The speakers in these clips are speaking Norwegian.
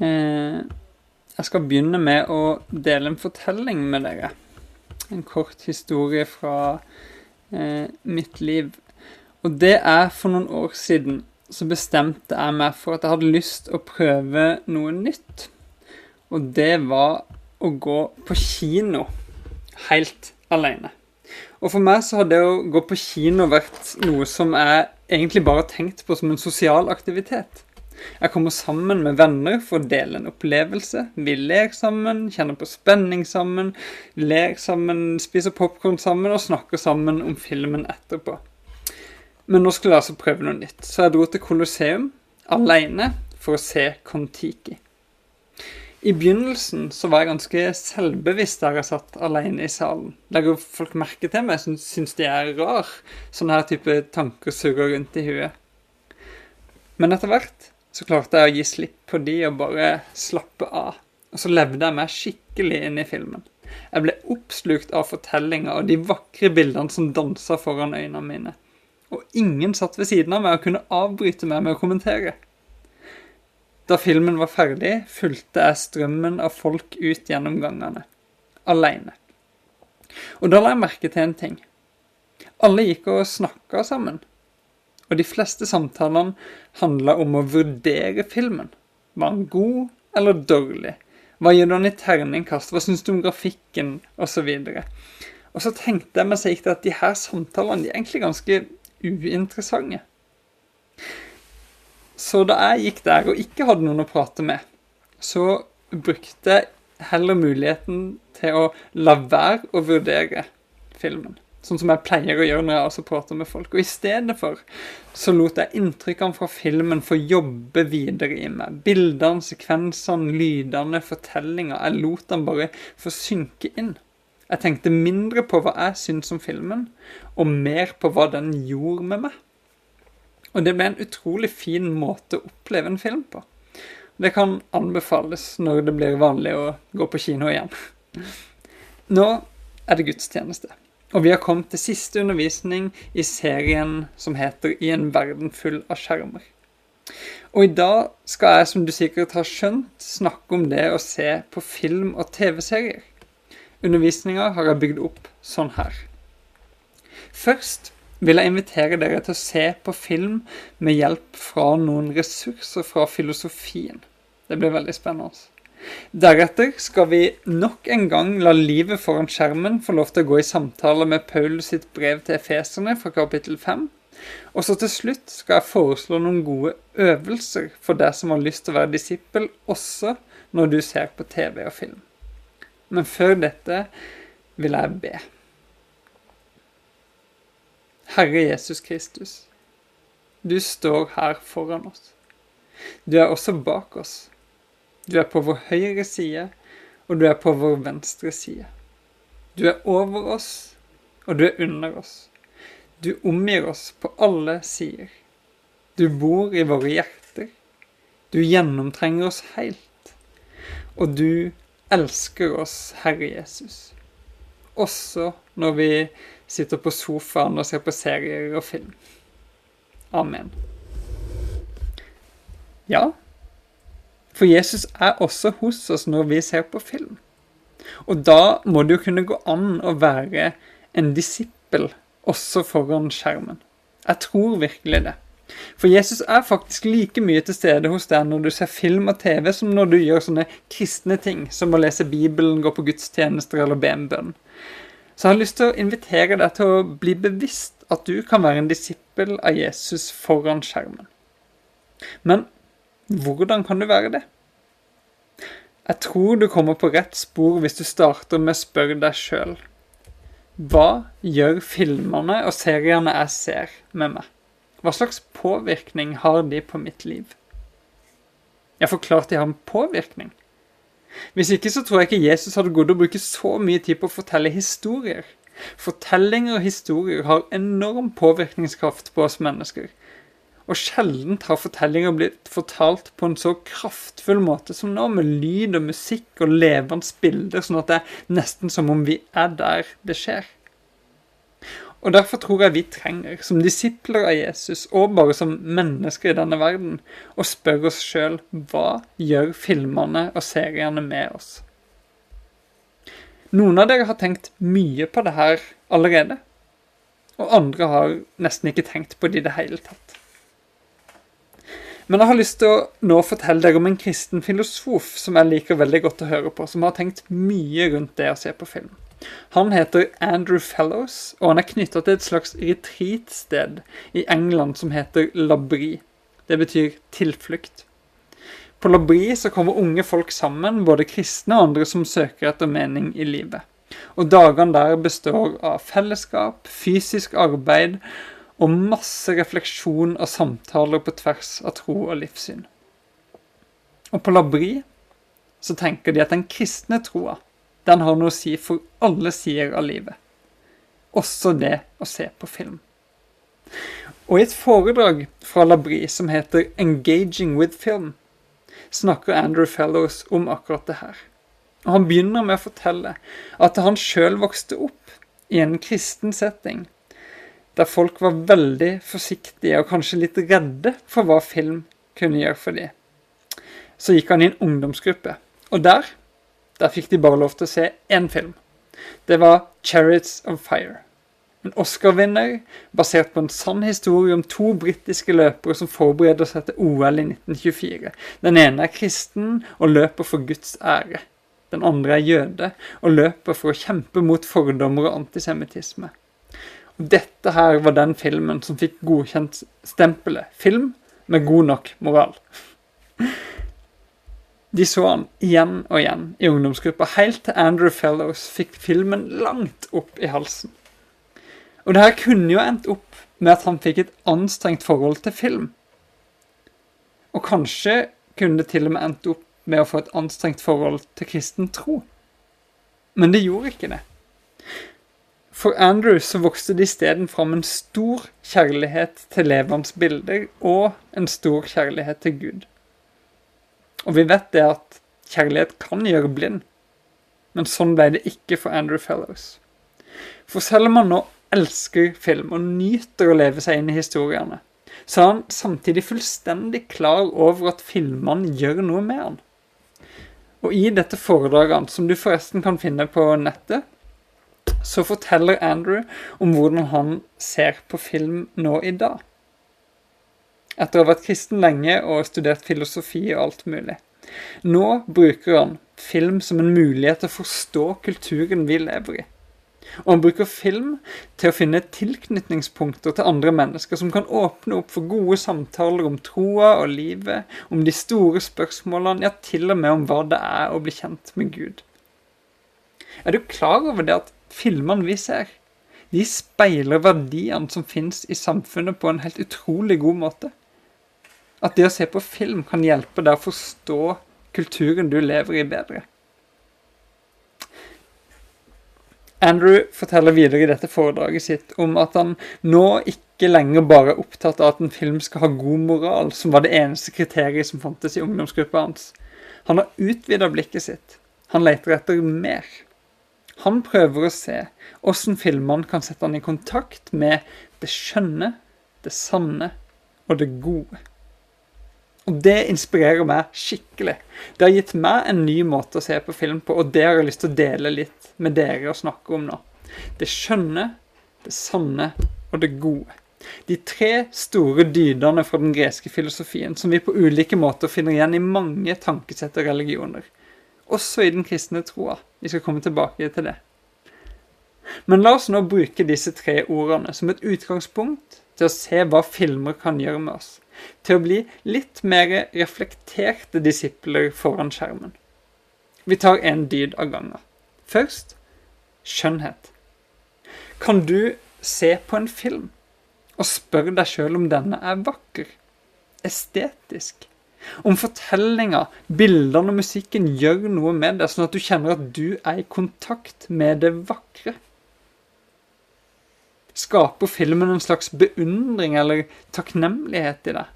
Eh, jeg skal begynne med å dele en fortelling med dere. En kort historie fra eh, mitt liv. Og det er for noen år siden så bestemte jeg meg for at jeg hadde lyst å prøve noe nytt. Og det var å gå på kino helt alene. Og for meg så har det å gå på kino vært noe som jeg egentlig bare har tenkt på som en sosial aktivitet. Jeg kommer sammen med venner for å dele en opplevelse. Vi ler sammen, kjenner på spenning sammen, ler sammen, spiser popkorn sammen og snakker sammen om filmen etterpå. Men nå skulle jeg altså prøve noe nytt, så jeg dro til Colosseum alene for å se Kon-Tiki. I begynnelsen så var jeg ganske selvbevisst der jeg satt alene i salen. Legger folk merke til meg som syns de er rar. Sånne her type tanker surrer rundt i huet. Men etter hvert så klarte jeg å gi slipp på de og bare slappe av. Og så levde jeg meg skikkelig inn i filmen. Jeg ble oppslukt av fortellinga og de vakre bildene som dansa foran øynene mine. Og ingen satt ved siden av meg og kunne avbryte meg med å kommentere. Da filmen var ferdig, fulgte jeg strømmen av folk ut gjennom gangene. Aleine. Og da la jeg merke til en ting. Alle gikk og snakka sammen. Og de fleste samtalene handla om å vurdere filmen. Var den god eller dårlig? Hva gir du den i terningkast? Hva syns du om grafikken? Og så. Og så tenkte jeg meg så gikk det at de her samtalene de er egentlig ganske uinteressante. Så da jeg gikk der og ikke hadde noen å prate med, så brukte jeg heller muligheten til å la være å vurdere filmen. Sånn som jeg pleier å gjøre når jeg også prater med folk. Og i stedet for så lot jeg inntrykkene fra filmen få jobbe videre i meg. Bildene, sekvensene, lydene, fortellinga. Jeg lot dem bare få synke inn. Jeg tenkte mindre på hva jeg syntes om filmen, og mer på hva den gjorde med meg. Og det ble en utrolig fin måte å oppleve en film på. Det kan anbefales når det blir vanlig å gå på kino igjen. Nå er det gudstjeneste, og vi har kommet til siste undervisning i serien som heter I en verden full av skjermer. Og i dag skal jeg, som du sikkert har skjønt, snakke om det å se på film og TV-serier. Undervisninga har jeg bygd opp sånn her. Først vil jeg invitere dere til å se på film med hjelp fra noen ressurser fra filosofien. Det blir veldig spennende. Deretter skal vi nok en gang la livet foran skjermen få lov til å gå i samtale med Paulus sitt brev til efeserne fra kapittel 5. Og så til slutt skal jeg foreslå noen gode øvelser for deg som har lyst til å være disippel, også når du ser på TV og film. Men før dette vil jeg be. Herre Jesus Kristus, du står her foran oss. Du er også bak oss. Du er på vår høyre side, og du er på vår venstre side. Du er over oss, og du er under oss. Du omgir oss på alle sider. Du bor i våre hjerter. Du gjennomtrenger oss helt. Og du elsker oss, Herre Jesus. Også når vi sitter på sofaen og ser på serier og film. Amen. Ja, for Jesus er også hos oss når vi ser på film. Og da må det jo kunne gå an å være en disippel også foran skjermen. Jeg tror virkelig det. For Jesus er faktisk like mye til stede hos deg når du ser film og TV, som når du gjør sånne kristne ting, som å lese Bibelen, gå på gudstjenester eller be en bønn. Så jeg har lyst til å invitere deg til å bli bevisst at du kan være en disippel av Jesus foran skjermen. Men hvordan kan du være det? Jeg tror du kommer på rett spor hvis du starter med å spørre deg sjøl. Hva gjør filmene og seriene jeg ser, med meg? Hva slags påvirkning har de på mitt liv? Jeg forklarte klart de har en påvirkning. Hvis ikke så tror jeg ikke Jesus hadde gått og bruke så mye tid på å fortelle historier. Fortellinger og historier har enorm påvirkningskraft på oss mennesker. Og sjelden har fortellinger blitt fortalt på en så kraftfull måte som nå, med lyd og musikk og levende bilder, sånn at det er nesten som om vi er der det skjer. Og derfor tror jeg vi trenger, som disipler av Jesus, og bare som mennesker i denne verden, å spørre oss sjøl hva gjør filmene og seriene med oss? Noen av dere har tenkt mye på det her allerede, og andre har nesten ikke tenkt på det i det hele tatt. Men jeg har lyst til å nå fortelle deg om en kristen filosof som jeg liker veldig godt å høre på, som har tenkt mye rundt det å se på film. Han heter Andrew Fellows, og han er knytta til et slags retreatsted i England som heter Labri. Det betyr tilflukt. På Labri så kommer unge folk sammen, både kristne og andre som søker etter mening i livet. Og dagene der består av fellesskap, fysisk arbeid og masse refleksjon og samtaler på tvers av tro og livssyn. Og på Labri så tenker de at den kristne troa den har noe å si for alle sider av livet. Også det å se på film. Og i et foredrag fra Labri som heter 'Engaging with Film', snakker Andrew Fellows om akkurat det her. Og Han begynner med å fortelle at han sjøl vokste opp i en kristen setting, der folk var veldig forsiktige og kanskje litt redde for hva film kunne gjøre for dem. Så gikk han i en ungdomsgruppe, og der der fikk de bare lov til å se én film. Det var 'Chariots of Fire'. En Oscar-vinner basert på en sann historie om to britiske løpere som forbereder seg til OL i 1924. Den ene er kristen og løper for Guds ære. Den andre er jøde og løper for å kjempe mot fordommer og antisemittisme. Dette her var den filmen som fikk godkjent stempelet 'film med god nok moral'. De så han igjen og igjen i ungdomsgruppa, helt til Andrew Fellows fikk filmen langt opp i halsen. Og det her kunne jo endt opp med at han fikk et anstrengt forhold til film. Og kanskje kunne det til og med endt opp med å få et anstrengt forhold til kristen tro. Men det gjorde ikke det. For Andrew så vokste det isteden fram en stor kjærlighet til levende bilder og en stor kjærlighet til Gud. Og vi vet det at kjærlighet kan gjøre blind, men sånn ble det ikke for Andrew Fellows. For selv om han nå elsker film og nyter å leve seg inn i historiene, så er han samtidig fullstendig klar over at filmene gjør noe med han. Og i dette foredraget, som du forresten kan finne på nettet, så forteller Andrew om hvordan han ser på film nå i dag etter å ha vært kristen lenge og studert filosofi og alt mulig. Nå bruker han film som en mulighet til å forstå kulturen vi lever i. Og han bruker film til å finne tilknytningspunkter til andre mennesker som kan åpne opp for gode samtaler om troa og livet, om de store spørsmålene, ja, til og med om hva det er å bli kjent med Gud. Er du klar over det at filmene vi ser, de speiler verdiene som finnes i samfunnet på en helt utrolig god måte? At det å se på film kan hjelpe deg å forstå kulturen du lever i, bedre. Andrew forteller videre i dette foredraget sitt om at han nå ikke lenger bare er opptatt av at en film skal ha god moral, som var det eneste kriteriet som fantes i ungdomsgruppa hans. Han har utvida blikket sitt. Han leter etter mer. Han prøver å se åssen filmene kan sette han i kontakt med det skjønne, det sanne og det gode. Og det inspirerer meg skikkelig. Det har gitt meg en ny måte å se på film på, og det har jeg lyst til å dele litt med dere og snakke om nå. Det skjønne, det sanne og det gode. De tre store dydene fra den greske filosofien som vi på ulike måter finner igjen i mange tankesett og religioner. Også i den kristne troa. Vi skal komme tilbake til det. Men la oss nå bruke disse tre ordene som et utgangspunkt til å se hva filmer kan gjøre med oss til å bli litt mer reflekterte disipler foran skjermen. Vi tar en dyd av gangen. Først skjønnhet. Kan du se på en film og spørre deg sjøl om denne er vakker? Estetisk? Om fortellinga, bildene og musikken gjør noe med deg, sånn at du kjenner at du er i kontakt med det vakre? Skaper filmen en slags beundring eller takknemlighet i deg?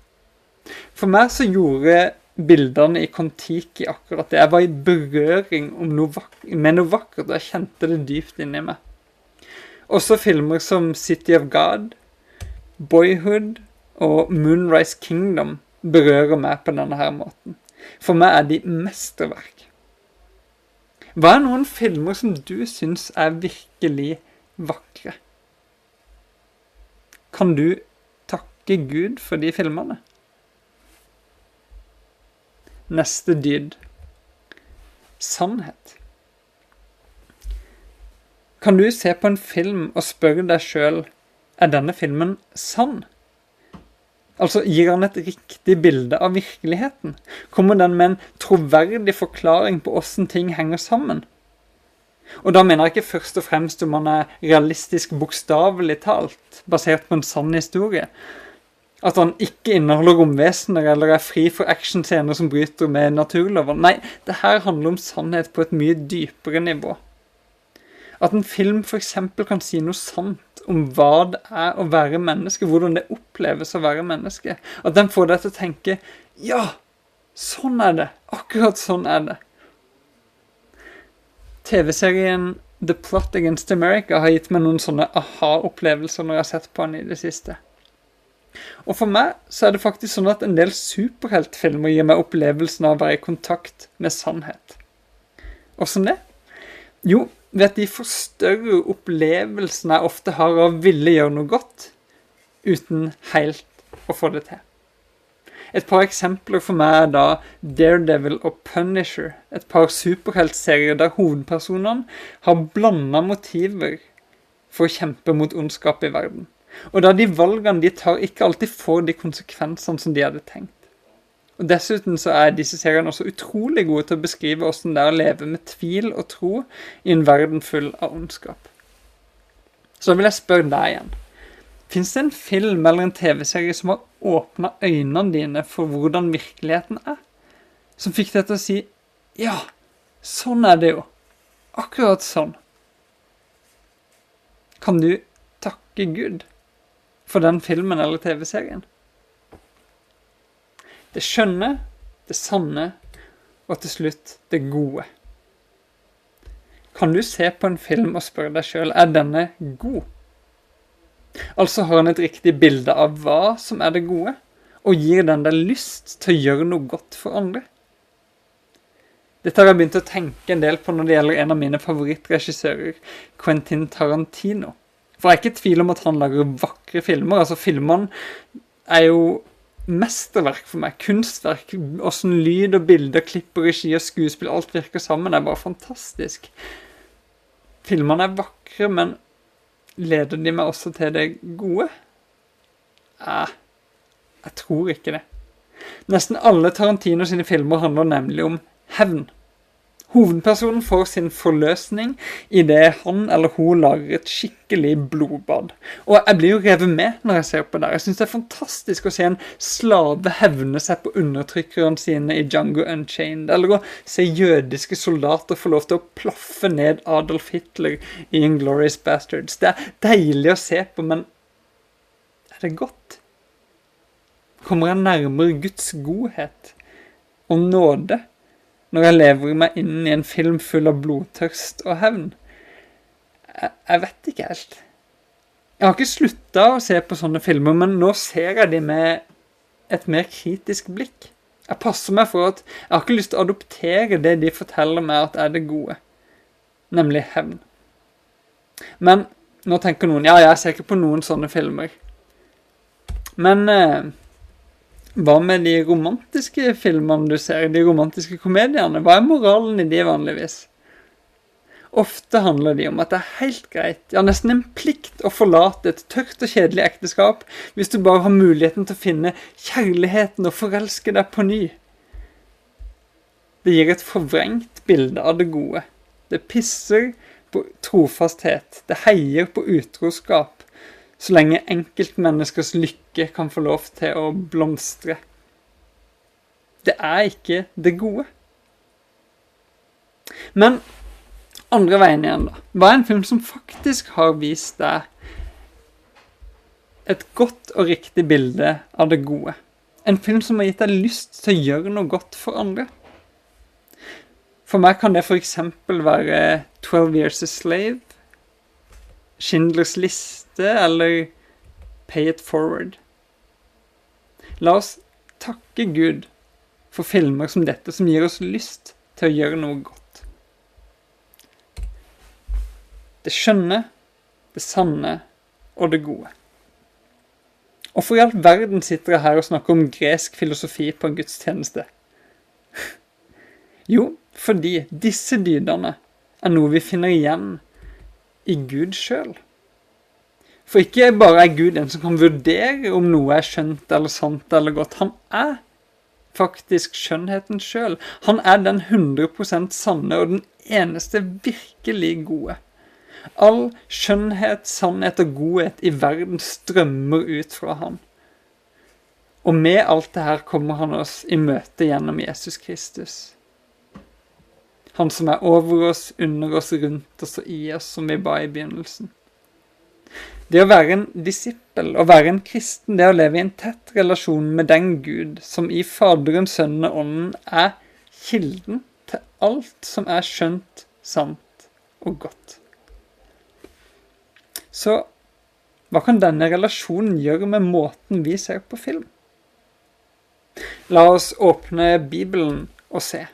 For meg så gjorde bildene i Kon-Tiki akkurat det. Jeg var i berøring noe med noe vakkert, og jeg kjente det dypt inni meg. Også filmer som City of God, Boyhood og Moonrise Kingdom berører meg på denne her måten. For meg er de mesterverk. Hva er noen filmer som du syns er virkelig vakre? Kan du takke Gud for de filmene? Neste dyd sannhet. Kan du se på en film og spørre deg sjøl er denne filmen sann? Altså, Gir han et riktig bilde av virkeligheten? Kommer den med en troverdig forklaring på åssen ting henger sammen? Og da mener jeg ikke først og fremst om han er realistisk bokstavelig talt, basert på en sann historie. At han ikke inneholder romvesener eller er fri for actionscener som bryter med naturloven. Nei, det her handler om sannhet på et mye dypere nivå. At en film f.eks. kan si noe sant om hva det er å være menneske, hvordan det oppleves å være menneske. At den får deg til å tenke ja, sånn er det. Akkurat sånn er det. TV-serien The Plot Against America har gitt meg noen sånne aha-opplevelser når jeg har sett på den i det siste. Og for meg så er det faktisk sånn at en del superheltfilmer gir meg opplevelsen av å være i kontakt med sannhet. Åssen det? Jo, ved at de forstørrer opplevelsen jeg ofte har av å ville gjøre noe godt, uten helt å få det til. Et par eksempler for meg er da Daredevil og Punisher, et par superheltserier der hovedpersonene har blanda motiver for å kjempe mot ondskap i verden. Og da de valgene de tar, ikke alltid får de konsekvensene som de hadde tenkt. Og Dessuten så er disse seriene også utrolig gode til å beskrive hvordan det er å leve med tvil og tro i en verden full av ondskap. Så vil jeg spørre deg igjen. Fins det en film eller en TV-serie som har åpna øynene dine for hvordan virkeligheten er? Som fikk deg til å si ja, sånn er det jo. Akkurat sånn. Kan du takke Gud? for den filmen eller TV-serien. Det skjønne, det sanne og til slutt det gode. Kan du se på en film og spørre deg sjøl er denne god? Altså har han et riktig bilde av hva som er det gode, og gir den deg lyst til å gjøre noe godt for andre? Dette har jeg begynt å tenke en del på når det gjelder en av mine favorittregissører, Quentin Tarantino. For jeg er ikke i tvil om at han lager vakre filmer. Altså, filmene er jo mesterverk for meg. Kunstverk. Åssen lyd og bilder, klipp og regi og skuespill, alt virker sammen. Det er bare fantastisk. Filmene er vakre, men leder de meg også til det gode? Eh, jeg tror ikke det. Nesten alle Tarantino sine filmer handler nemlig om hevn. Hovedpersonen får sin forløsning idet han eller hun lager et skikkelig blodbad. Og jeg blir jo revet med når jeg ser på det. Jeg syns det er fantastisk å se en slave hevne seg på undertrykkerne sine i Django Unchained, eller å se jødiske soldater få lov til å plaffe ned Adolf Hitler i Inglorious Bastards. Det er deilig å se på, men er det godt? Kommer jeg nærmere Guds godhet og nåde? Når jeg lever meg inn i en film full av blodtørst og hevn? Jeg, jeg vet ikke helt. Jeg har ikke slutta å se på sånne filmer, men nå ser jeg de med et mer kritisk blikk. Jeg passer meg for at jeg har ikke lyst til å adoptere det de forteller meg at er det gode, nemlig hevn. Men nå tenker noen ja, jeg ser ikke på noen sånne filmer. Men eh, hva med de romantiske filmene du ser, de romantiske komediene? Hva er moralen i de vanligvis? Ofte handler de om at det er helt greit, ja nesten en plikt, å forlate et tørt og kjedelig ekteskap hvis du bare har muligheten til å finne kjærligheten og forelske deg på ny. Det gir et forvrengt bilde av det gode. Det pisser på trofasthet. Det heier på utroskap så lenge enkeltmenneskers lykke kan få lov til å blomstre. Det er ikke det gode. Men andre veien igjen, da. Hva er en film som faktisk har vist deg et godt og riktig bilde av det gode? En film som har gitt deg lyst til å gjøre noe godt for andre? For meg kan det f.eks. være 'Twelve Years a Slave', Schindlers liste eller Pay it forward. La oss takke Gud for filmer som dette, som gir oss lyst til å gjøre noe godt. Det skjønne, det sanne og det gode. Hvorfor i all verden sitter jeg her og snakker om gresk filosofi på en gudstjeneste? Jo, fordi disse dydene er noe vi finner igjen i Gud sjøl. For ikke bare er Gud en som kan vurdere om noe er skjønt eller sant eller godt. Han er faktisk skjønnheten sjøl. Han er den 100% sanne og den eneste virkelig gode. All skjønnhet, sannhet og godhet i verden strømmer ut fra ham. Og med alt det her kommer han oss i møte gjennom Jesus Kristus. Han som er over oss, under oss, rundt oss og i oss, som vi ba i begynnelsen. Det å være en disippel, å være en kristen, det å leve i en tett relasjon med den Gud som i Faderen, Sønnen og Ånden er kilden til alt som er skjønt, sant og godt. Så hva kan denne relasjonen gjøre med måten vi ser på film? La oss åpne Bibelen og se.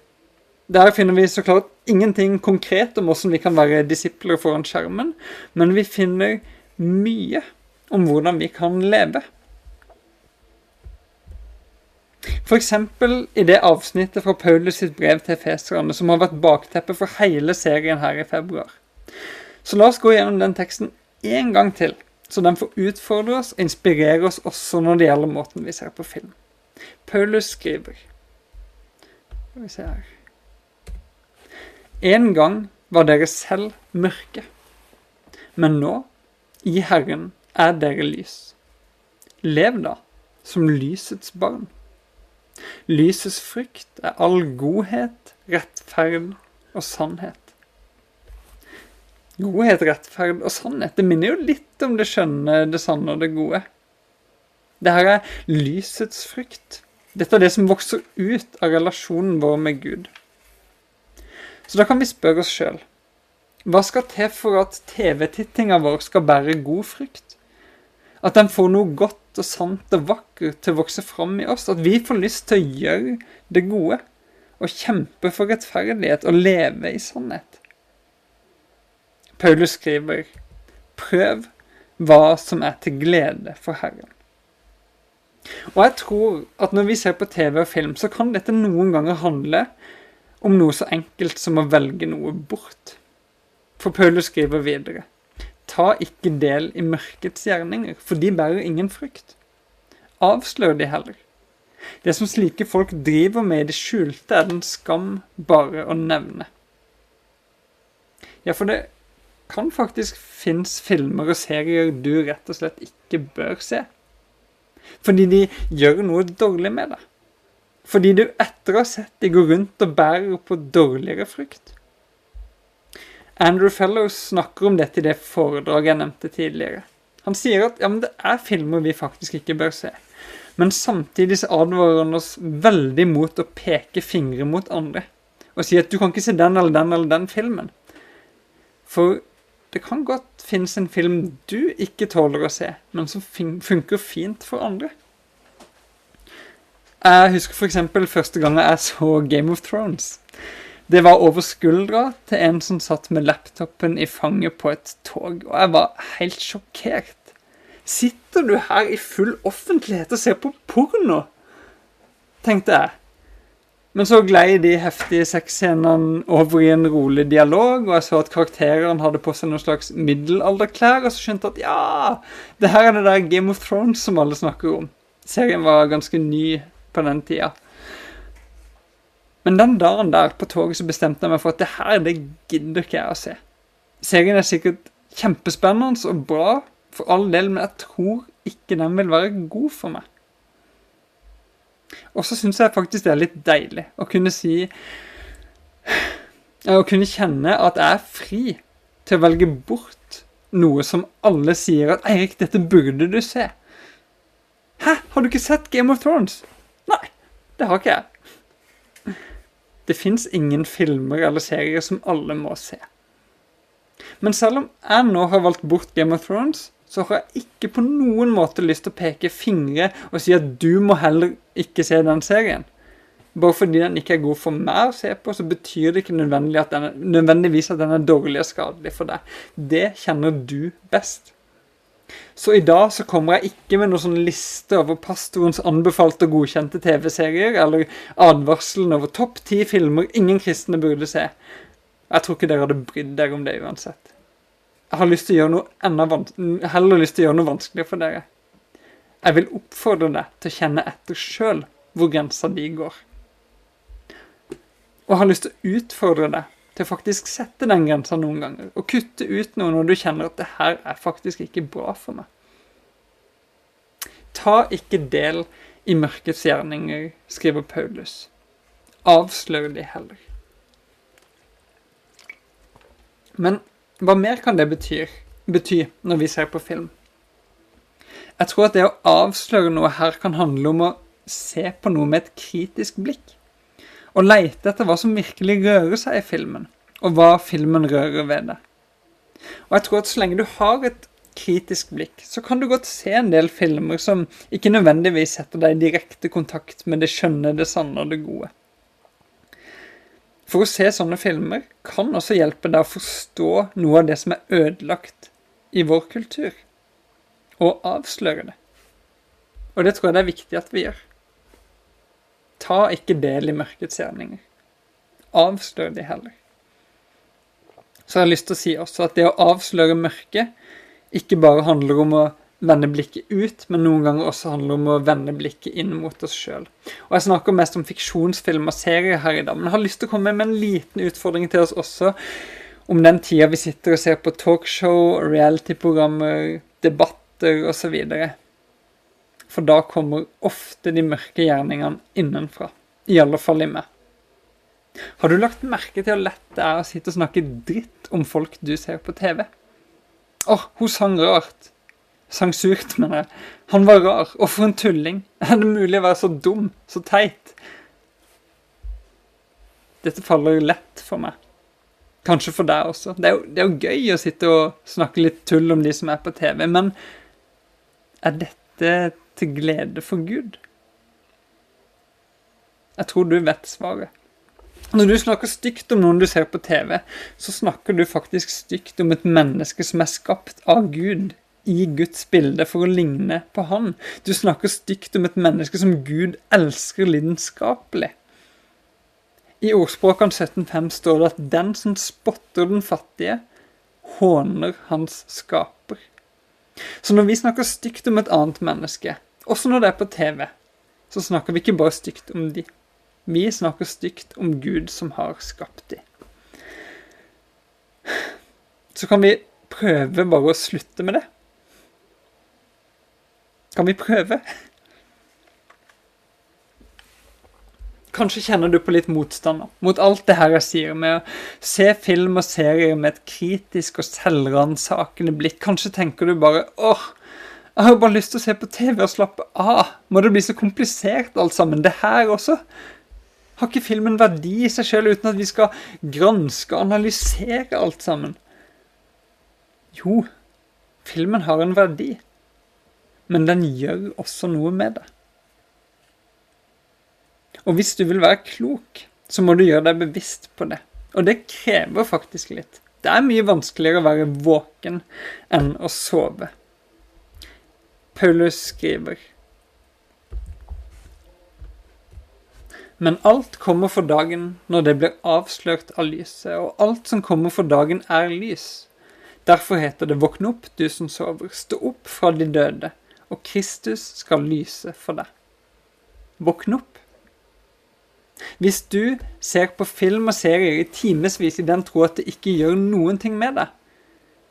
Der finner vi så klart ingenting konkret om hvordan vi kan være disipler foran skjermen, men vi finner mye om hvordan vi kan leve. F.eks. i det avsnittet fra Paulus sitt brev til feserne som har vært bakteppet for hele serien her i februar. Så la oss gå gjennom den teksten en gang til, så den får utfordre oss og inspirere oss også når det gjelder måten vi ser på film. Paulus skriver Skal vi se her En gang var dere selv mørke, men nå, i Herren, er dere lys. Lev da som lysets barn. Lysets frykt er all godhet, rettferd og sannhet. Godhet, rettferd og sannhet. Det minner jo litt om det skjønne, det sanne og det gode. Det her er lysets frykt. Dette er det som vokser ut av relasjonen vår med Gud. Så da kan vi spørre oss sjøl hva skal til for at TV-tittinga vår skal bære god frykt? At den får noe godt og sant og vakkert til å vokse fram i oss? At vi får lyst til å gjøre det gode og kjempe for rettferdighet og leve i sannhet? Paulus skriver, prøv hva som er til glede for Herren. Og jeg tror at når vi ser på TV og film, så kan dette noen ganger handle om noe så enkelt som å velge noe bort. For Paulus skriver videre, ta ikke del i mørkets gjerninger, for de bærer ingen frykt. Avslør de heller. Det som slike folk driver med i det skjulte, er den skam bare å nevne. Ja, for det kan faktisk finnes filmer og serier du rett og slett ikke bør se. Fordi de gjør noe dårlig med deg. Fordi du etter å ha sett de går rundt og bærer på dårligere frykt. Andrew Fellows snakker om dette i det foredraget jeg nevnte tidligere. Han sier at ja, det er filmer vi faktisk ikke bør se. Men samtidig så advarer han oss veldig mot å peke fingre mot andre. Og si at du kan ikke se den eller den eller den filmen. For det kan godt finnes en film du ikke tåler å se, men som funker fint for andre. Jeg husker f.eks. første gang jeg så Game of Thrones. Det var over skuldra til en som satt med laptopen i fanget på et tog, og jeg var helt sjokkert. Sitter du her i full offentlighet og ser på porno? tenkte jeg. Men så glei de heftige sexscenene over i en rolig dialog, og jeg så at karakterene hadde på seg noen slags middelalderklær, og så skjønte jeg at ja, det her er det der Game of Thrones som alle snakker om. Serien var ganske ny på den tida. Men den dagen der på toget så bestemte jeg meg for at det her, det gidder ikke jeg å se. Serien er sikkert kjempespennende og bra for all del, men jeg tror ikke den vil være god for meg. Og så syns jeg faktisk det er litt deilig å kunne si Å kunne kjenne at jeg er fri til å velge bort noe som alle sier at 'Eirik, dette burde du se'. Hæ? Har du ikke sett Game of Thrones? Nei, det har ikke jeg. Det fins ingen filmer eller serier som alle må se. Men selv om jeg nå har valgt bort Game of Thrones, så har jeg ikke på noen måte lyst til å peke fingre og si at du må heller ikke se den serien. Bare fordi den ikke er god for meg å se på, så betyr det ikke nødvendigvis at den er dårlig og skadelig for deg. Det kjenner du best. Så i dag så kommer jeg ikke med noen sånn liste over pastorens anbefalte og godkjente TV-serier, eller advarselen over topp ti filmer ingen kristne burde se. Jeg tror ikke dere hadde brydd dere om det uansett. Jeg har lyst til å gjøre noe enda heller lyst til å gjøre noe vanskeligere for dere. Jeg vil oppfordre deg til å kjenne etter sjøl hvor grensa di går og har lyst til å utfordre deg til å faktisk sette den grensa noen ganger, og kutte ut noe når du kjenner at det her er faktisk ikke bra for meg. Ta ikke del i mørkets gjerninger, skriver Paulus. Avslør de heller. Men hva mer kan det bety, bety når vi ser på film? Jeg tror at det å avsløre noe her kan handle om å se på noe med et kritisk blikk og leite etter hva som virkelig rører seg i filmen, og hva filmen rører ved det. Og jeg tror at så lenge du har et kritisk blikk, så kan du godt se en del filmer som ikke nødvendigvis setter deg i direkte kontakt med det skjønne, det sanne og det gode. For å se sånne filmer kan også hjelpe deg å forstå noe av det som er ødelagt i vår kultur, og avsløre det. Og det tror jeg det er viktig at vi gjør. Ta ikke del i mørkets gjerninger. Avslør de heller. Så jeg har lyst til å si også at det å avsløre mørket ikke bare handler om å vende blikket ut, men noen ganger også handler om å vende blikket inn mot oss sjøl. Og jeg snakker mest om fiksjonsfilm og serier her i dag, men jeg har lyst til å komme med en liten utfordring til oss også om den tida vi sitter og ser på talkshow, reality-programmer, debatter osv. For da kommer ofte de mørke gjerningene innenfra. I alle fall i meg. Har du lagt merke til hvor lett det er å sitte og snakke dritt om folk du ser på TV? Åh, oh, hun sang rart. Sang surt, mener jeg. Han var rar. Og for en tulling. Er det mulig å være så dum? Så teit? Dette faller jo lett for meg. Kanskje for deg også. Det er, jo, det er jo gøy å sitte og snakke litt tull om de som er på TV, men er dette til glede for Gud? Jeg tror du vet svaret. Når du snakker stygt om noen du ser på TV, så snakker du faktisk stygt om et menneske som er skapt av Gud, i Guds bilde, for å ligne på Han. Du snakker stygt om et menneske som Gud elsker lidenskapelig. I ordspråkene 17.5 står det at den som spotter den fattige, håner hans skaper. Så når vi snakker stygt om et annet menneske, også når det er på TV, så snakker vi ikke bare stygt om de. Vi snakker stygt om Gud som har skapt de. Så kan vi prøve bare å slutte med det. Kan vi prøve? Kanskje kjenner du på litt motstand mot alt det her jeg sier, med å se film og serier med et kritisk og selvransakende blikk. Kanskje tenker du bare åh, jeg har jo bare lyst til å se på TV og slappe av. Må det bli så komplisert alt sammen? Det her også? Har ikke filmen verdi i seg sjøl uten at vi skal granske og analysere alt sammen? Jo, filmen har en verdi. Men den gjør også noe med det. Og hvis du vil være klok, så må du gjøre deg bevisst på det. Og det krever faktisk litt. Det er mye vanskeligere å være våken enn å sove. Paulus skriver. Men alt kommer for dagen når det blir avslørt av lyset, og alt som kommer for dagen, er lys. Derfor heter det Våkn opp, du som sover, stå opp fra de døde, og Kristus skal lyse for deg. Våkn opp. Hvis du ser på film og serier i timevis i den tro at det ikke gjør noen ting med deg,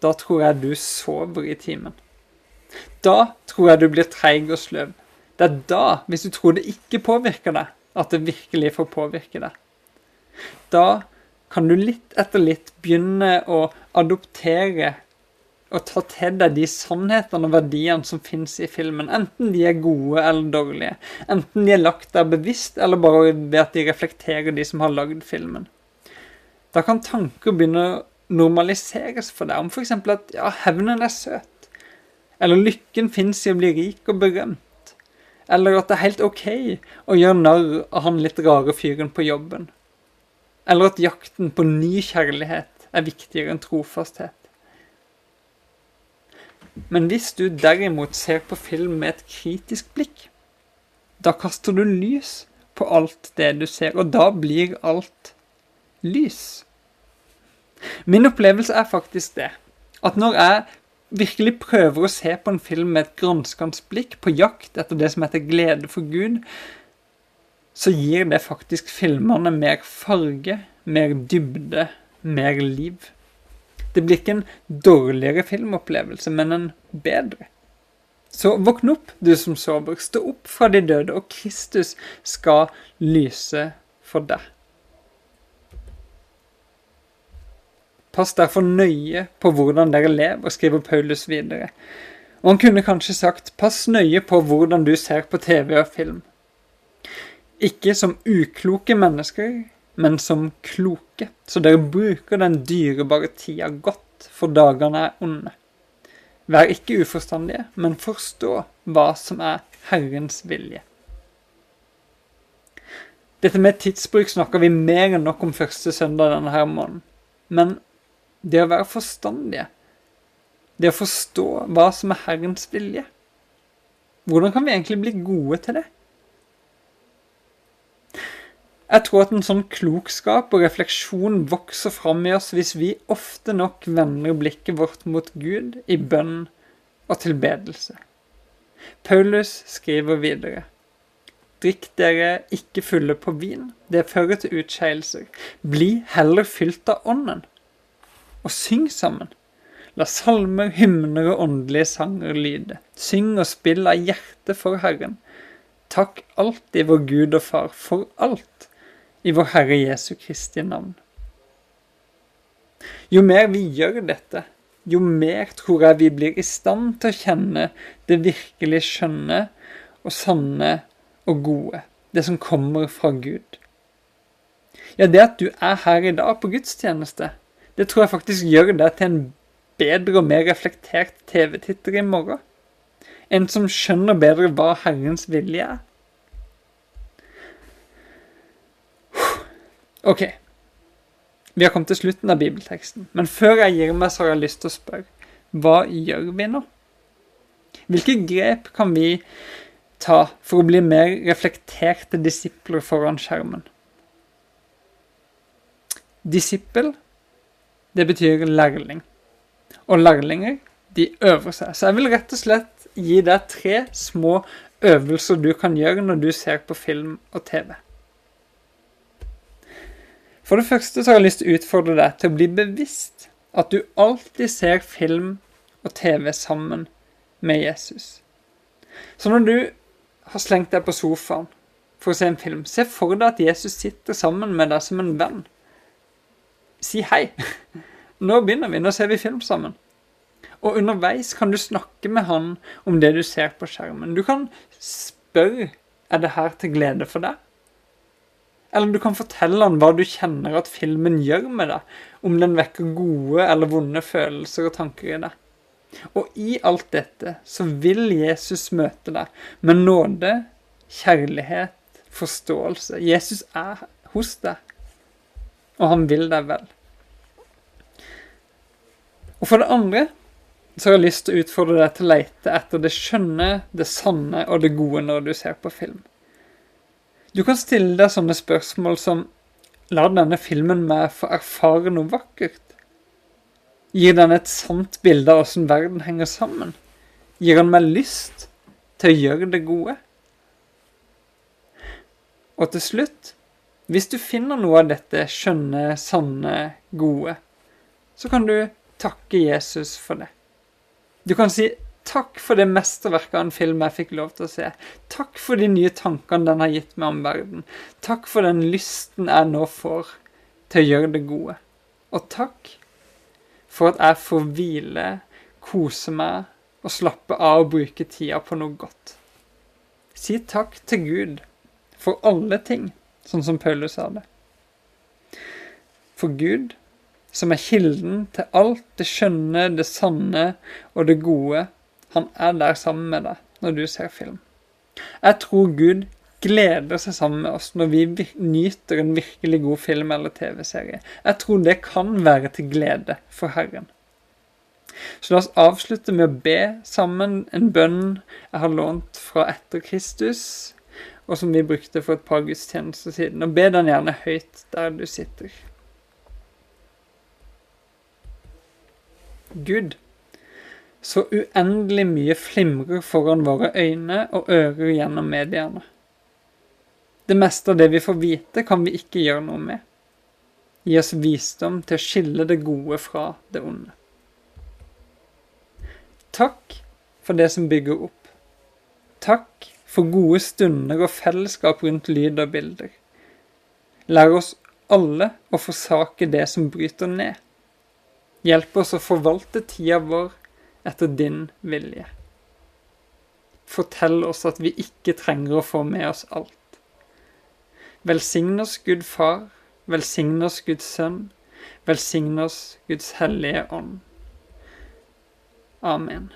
da tror jeg du sover i timen. Da tror jeg du blir treig og sløv. Det er da, hvis du tror det ikke påvirker deg, at det virkelig får påvirke deg. Da kan du litt etter litt begynne å adoptere og ta til deg de sannhetene og verdiene som finnes i filmen. Enten de er gode eller dårlige. Enten de er lagt der bevisst, eller bare ved at de reflekterer de som har lagd filmen. Da kan tanker begynne å normaliseres for deg. Om f.eks. at ja, hevnen er søt. Eller lykken fins i å bli rik og berømt. Eller at det er helt OK å gjøre narr av han litt rare fyren på jobben. Eller at jakten på ny kjærlighet er viktigere enn trofasthet. Men hvis du derimot ser på film med et kritisk blikk, da kaster du lys på alt det du ser, og da blir alt lys. Min opplevelse er faktisk det. At når jeg virkelig prøver å se på en film med et granskende blikk, på jakt etter det som heter glede for Gud, så gir det faktisk filmene mer farge, mer dybde, mer liv. Det blir ikke en dårligere filmopplevelse, men en bedre. Så våkn opp, du som sover. Stå opp fra de døde, og Kristus skal lyse for deg. Pass derfor nøye på hvordan dere lever, skriver Paulus videre. Og han kunne kanskje sagt, pass nøye på hvordan du ser på TV og film. Ikke som ukloke mennesker, men som kloke, så dere bruker den dyrebare tida godt, for dagene er onde. Vær ikke uforstandige, men forstå hva som er Herrens vilje. Dette med tidsbruk snakker vi mer enn nok om første søndag denne her måneden. Men det å være forstandige, det å forstå hva som er Herrens vilje Hvordan kan vi egentlig bli gode til det? Jeg tror at en sånn klokskap og refleksjon vokser fram i oss hvis vi ofte nok vender blikket vårt mot Gud i bønn og tilbedelse. Paulus skriver videre. Drikk dere ikke fulle på vin, det fører til utskeielser. Bli heller fylt av Ånden, og syng sammen. La salmer, hymner og åndelige sanger lyde. Syng og spill av hjertet for Herren. Takk alltid vår Gud og Far for alt i vår Herre Jesu Kristi navn. Jo mer vi gjør dette, jo mer tror jeg vi blir i stand til å kjenne det virkelig skjønne og sanne og gode, det som kommer fra Gud. Ja, det at du er her i dag på gudstjeneste, det tror jeg faktisk gjør det til en bedre og mer reflektert TV-titter i morgen. En som skjønner bedre hva Herrens vilje er. Ok, vi har kommet til slutten av bibelteksten, men før jeg gir meg, så har jeg lyst til å spørre hva gjør vi nå? Hvilke grep kan vi ta for å bli mer reflekterte disipler foran skjermen? Disippel, det betyr lærling. Og lærlinger, de øver seg. Så jeg vil rett og slett gi deg tre små øvelser du kan gjøre når du ser på film og TV. For det første så har jeg lyst til å utfordre deg til å bli bevisst at du alltid ser film og TV sammen med Jesus. Så når du har slengt deg på sofaen for å se en film, se for deg at Jesus sitter sammen med deg som en venn. Si hei. Nå begynner vi, nå ser vi film sammen. Og underveis kan du snakke med han om det du ser på skjermen. Du kan spørre er det her til glede for deg. Eller du kan fortelle han hva du kjenner at filmen gjør med deg, om den vekker gode eller vonde følelser og tanker i deg. Og i alt dette så vil Jesus møte deg med nåde, kjærlighet, forståelse. Jesus er hos deg, og han vil deg vel. Og for det andre så har jeg lyst til å utfordre deg til å lete etter det skjønne, det sanne og det gode når du ser på film. Du kan stille deg sånne spørsmål som Lar denne filmen meg få erfare noe vakkert? Gir den et sant bilde av åssen verden henger sammen? Gir den meg lyst til å gjøre det gode? Og til slutt, hvis du finner noe av dette skjønne, sanne, gode, så kan du takke Jesus for det. Du kan si Takk for det mesterverket av en film jeg fikk lov til å se. Takk for de nye tankene den har gitt meg om verden. Takk for den lysten jeg nå får til å gjøre det gode. Og takk for at jeg får hvile, kose meg og slappe av og bruke tida på noe godt. Si takk til Gud for alle ting, sånn som Paulus sa det. For Gud, som er kilden til alt det skjønne, det sanne og det gode, han er der sammen med deg når du ser film. Jeg tror Gud gleder seg sammen med oss når vi nyter en virkelig god film eller TV-serie. Jeg tror det kan være til glede for Herren. Så la oss avslutte med å be sammen en bønn jeg har lånt fra etter Kristus, og som vi brukte for et par gudstjenester siden. Og be den gjerne høyt der du sitter. Gud, så uendelig mye flimrer foran våre øyne og ører gjennom mediene. Det meste av det vi får vite, kan vi ikke gjøre noe med. Gi oss visdom til å skille det gode fra det onde. Takk for det som bygger opp. Takk for gode stunder og fellesskap rundt lyd og bilder. Lær oss alle å forsake det som bryter ned. Hjelp oss å forvalte tida vår etter din vilje. Fortell oss at vi ikke trenger å få med oss alt. Velsign oss Gud Far, velsign oss Guds Sønn, velsign oss Guds Hellige Ånd. Amen.